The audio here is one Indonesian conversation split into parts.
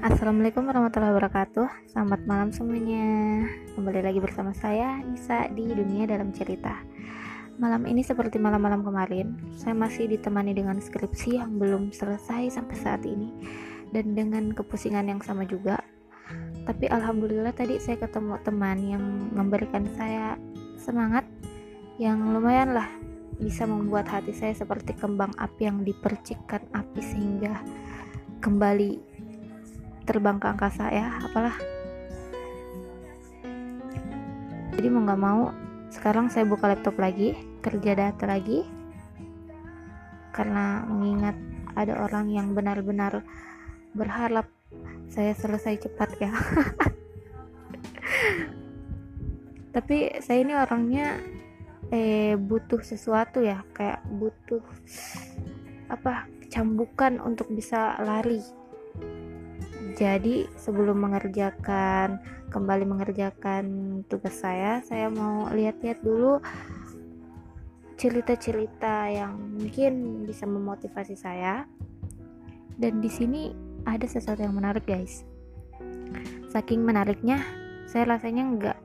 Assalamualaikum warahmatullahi wabarakatuh. Selamat malam semuanya. Kembali lagi bersama saya Nisa di Dunia Dalam Cerita. Malam ini seperti malam-malam kemarin Saya masih ditemani dengan skripsi yang belum selesai sampai saat ini. Dan dengan kepusingan yang sama juga. Tapi Alhamdulillah tadi saya ketemu teman yang memberikan saya semangat Yang lumayan lah bisa membuat hati saya seperti kembang api yang dipercikkan api sehingga kembali terbang ke angkasa ya apalah. Jadi mau nggak mau sekarang saya buka laptop lagi kerja data lagi. Karena mengingat ada orang yang benar-benar berharap saya selesai cepat ya. Tapi saya ini orangnya eh butuh sesuatu ya kayak butuh apa cambukan untuk bisa lari jadi sebelum mengerjakan kembali mengerjakan tugas saya, saya mau lihat-lihat dulu cerita-cerita yang mungkin bisa memotivasi saya. Dan di sini ada sesuatu yang menarik, guys. Saking menariknya, saya rasanya nggak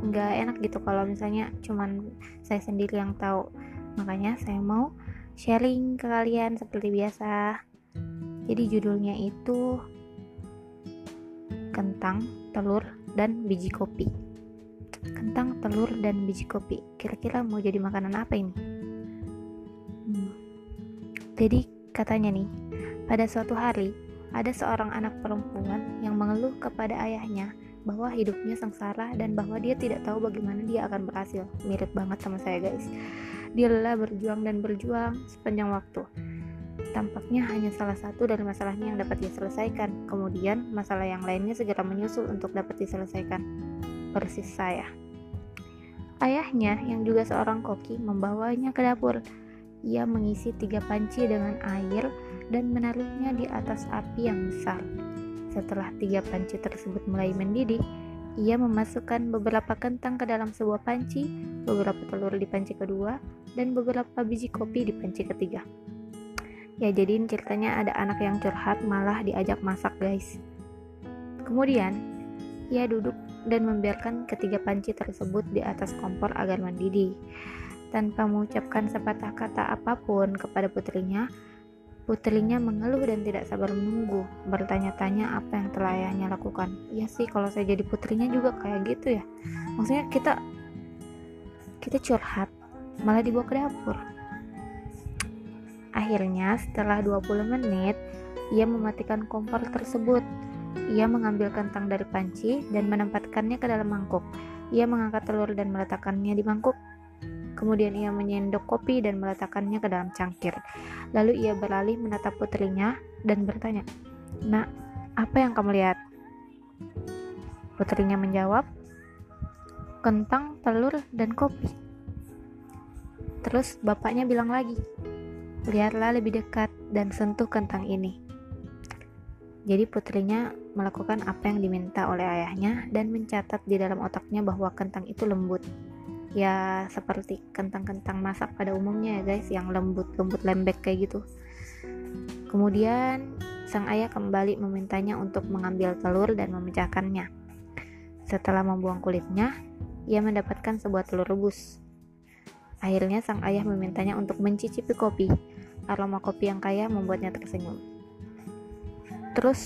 nggak enak gitu kalau misalnya cuman saya sendiri yang tahu. Makanya saya mau sharing ke kalian seperti biasa. Jadi judulnya itu kentang, telur, dan biji kopi. Kentang, telur, dan biji kopi. Kira-kira mau jadi makanan apa ini? Hmm. Jadi katanya nih, pada suatu hari ada seorang anak perempuan yang mengeluh kepada ayahnya bahwa hidupnya sengsara dan bahwa dia tidak tahu bagaimana dia akan berhasil. Mirip banget sama saya guys. Dia lelah berjuang dan berjuang sepanjang waktu Tampaknya hanya salah satu dari masalahnya yang dapat dia selesaikan. Kemudian, masalah yang lainnya segera menyusul untuk dapat diselesaikan. Persis saya. Ayahnya, yang juga seorang koki, membawanya ke dapur. Ia mengisi tiga panci dengan air dan menaruhnya di atas api yang besar. Setelah tiga panci tersebut mulai mendidih, ia memasukkan beberapa kentang ke dalam sebuah panci, beberapa telur di panci kedua, dan beberapa biji kopi di panci ketiga ya jadi ceritanya ada anak yang curhat malah diajak masak guys kemudian ia duduk dan membiarkan ketiga panci tersebut di atas kompor agar mendidih tanpa mengucapkan sepatah kata apa pun kepada putrinya Putrinya mengeluh dan tidak sabar menunggu, bertanya-tanya apa yang telah ayahnya lakukan. Iya sih, kalau saya jadi putrinya juga kayak gitu ya. Maksudnya kita kita curhat, malah dibawa ke dapur. Akhirnya, setelah 20 menit, ia mematikan kompor tersebut. Ia mengambil kentang dari panci dan menempatkannya ke dalam mangkuk. Ia mengangkat telur dan meletakkannya di mangkuk. Kemudian ia menyendok kopi dan meletakkannya ke dalam cangkir. Lalu ia beralih menatap putrinya dan bertanya, "Nak, apa yang kamu lihat?" Putrinya menjawab, "Kentang, telur, dan kopi." Terus bapaknya bilang lagi, Lihatlah lebih dekat dan sentuh kentang ini. Jadi putrinya melakukan apa yang diminta oleh ayahnya dan mencatat di dalam otaknya bahwa kentang itu lembut. Ya seperti kentang-kentang masak pada umumnya ya guys, yang lembut-lembut lembek kayak gitu. Kemudian sang ayah kembali memintanya untuk mengambil telur dan memecahkannya. Setelah membuang kulitnya, ia mendapatkan sebuah telur rebus. Akhirnya sang ayah memintanya untuk mencicipi kopi. Aroma kopi yang kaya membuatnya tersenyum. Terus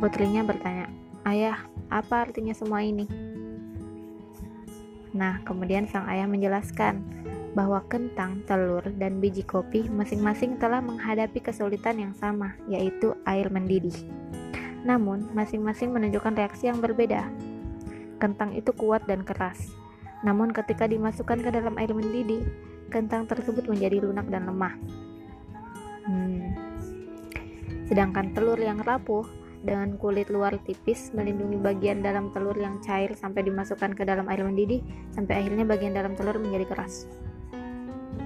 putrinya bertanya, "Ayah, apa artinya semua ini?" Nah, kemudian sang ayah menjelaskan bahwa kentang, telur, dan biji kopi masing-masing telah menghadapi kesulitan yang sama, yaitu air mendidih. Namun, masing-masing menunjukkan reaksi yang berbeda. Kentang itu kuat dan keras, namun ketika dimasukkan ke dalam air mendidih, kentang tersebut menjadi lunak dan lemah. Hmm. Sedangkan telur yang rapuh dengan kulit luar tipis melindungi bagian dalam telur yang cair sampai dimasukkan ke dalam air mendidih sampai akhirnya bagian dalam telur menjadi keras.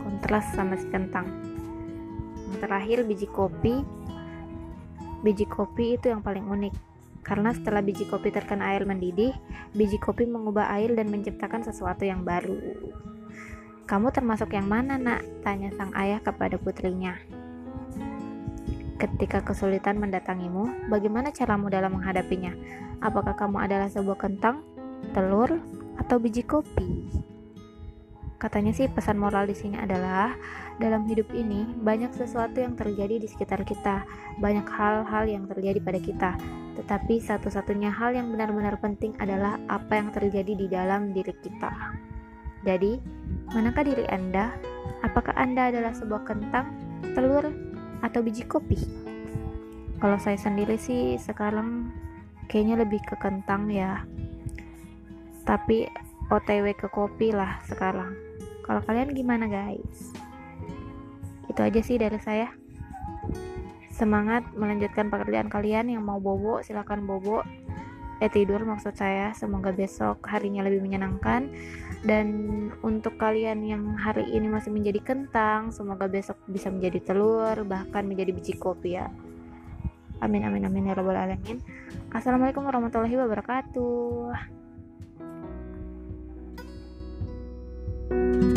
Kontras sama si kentang. Yang terakhir biji kopi. Biji kopi itu yang paling unik karena setelah biji kopi terkena air mendidih, biji kopi mengubah air dan menciptakan sesuatu yang baru. Kamu termasuk yang mana, Nak? tanya sang ayah kepada putrinya. Ketika kesulitan mendatangimu, bagaimana caramu dalam menghadapinya? Apakah kamu adalah sebuah kentang, telur, atau biji kopi? Katanya sih pesan moral di sini adalah dalam hidup ini banyak sesuatu yang terjadi di sekitar kita, banyak hal-hal yang terjadi pada kita. Tetapi satu-satunya hal yang benar-benar penting adalah apa yang terjadi di dalam diri kita. Jadi, manakah diri Anda? Apakah Anda adalah sebuah kentang, telur, atau biji kopi? Kalau saya sendiri sih sekarang kayaknya lebih ke kentang ya. Tapi otw ke kopi lah sekarang. Kalau kalian gimana guys? Itu aja sih dari saya. Semangat melanjutkan pekerjaan kalian. Yang mau bobo silahkan bobo eh tidur maksud saya. Semoga besok harinya lebih menyenangkan. Dan untuk kalian yang hari ini masih menjadi kentang semoga besok bisa menjadi telur bahkan menjadi biji kopi ya. Amin amin amin ya robbal alamin. Assalamualaikum warahmatullahi wabarakatuh. thank you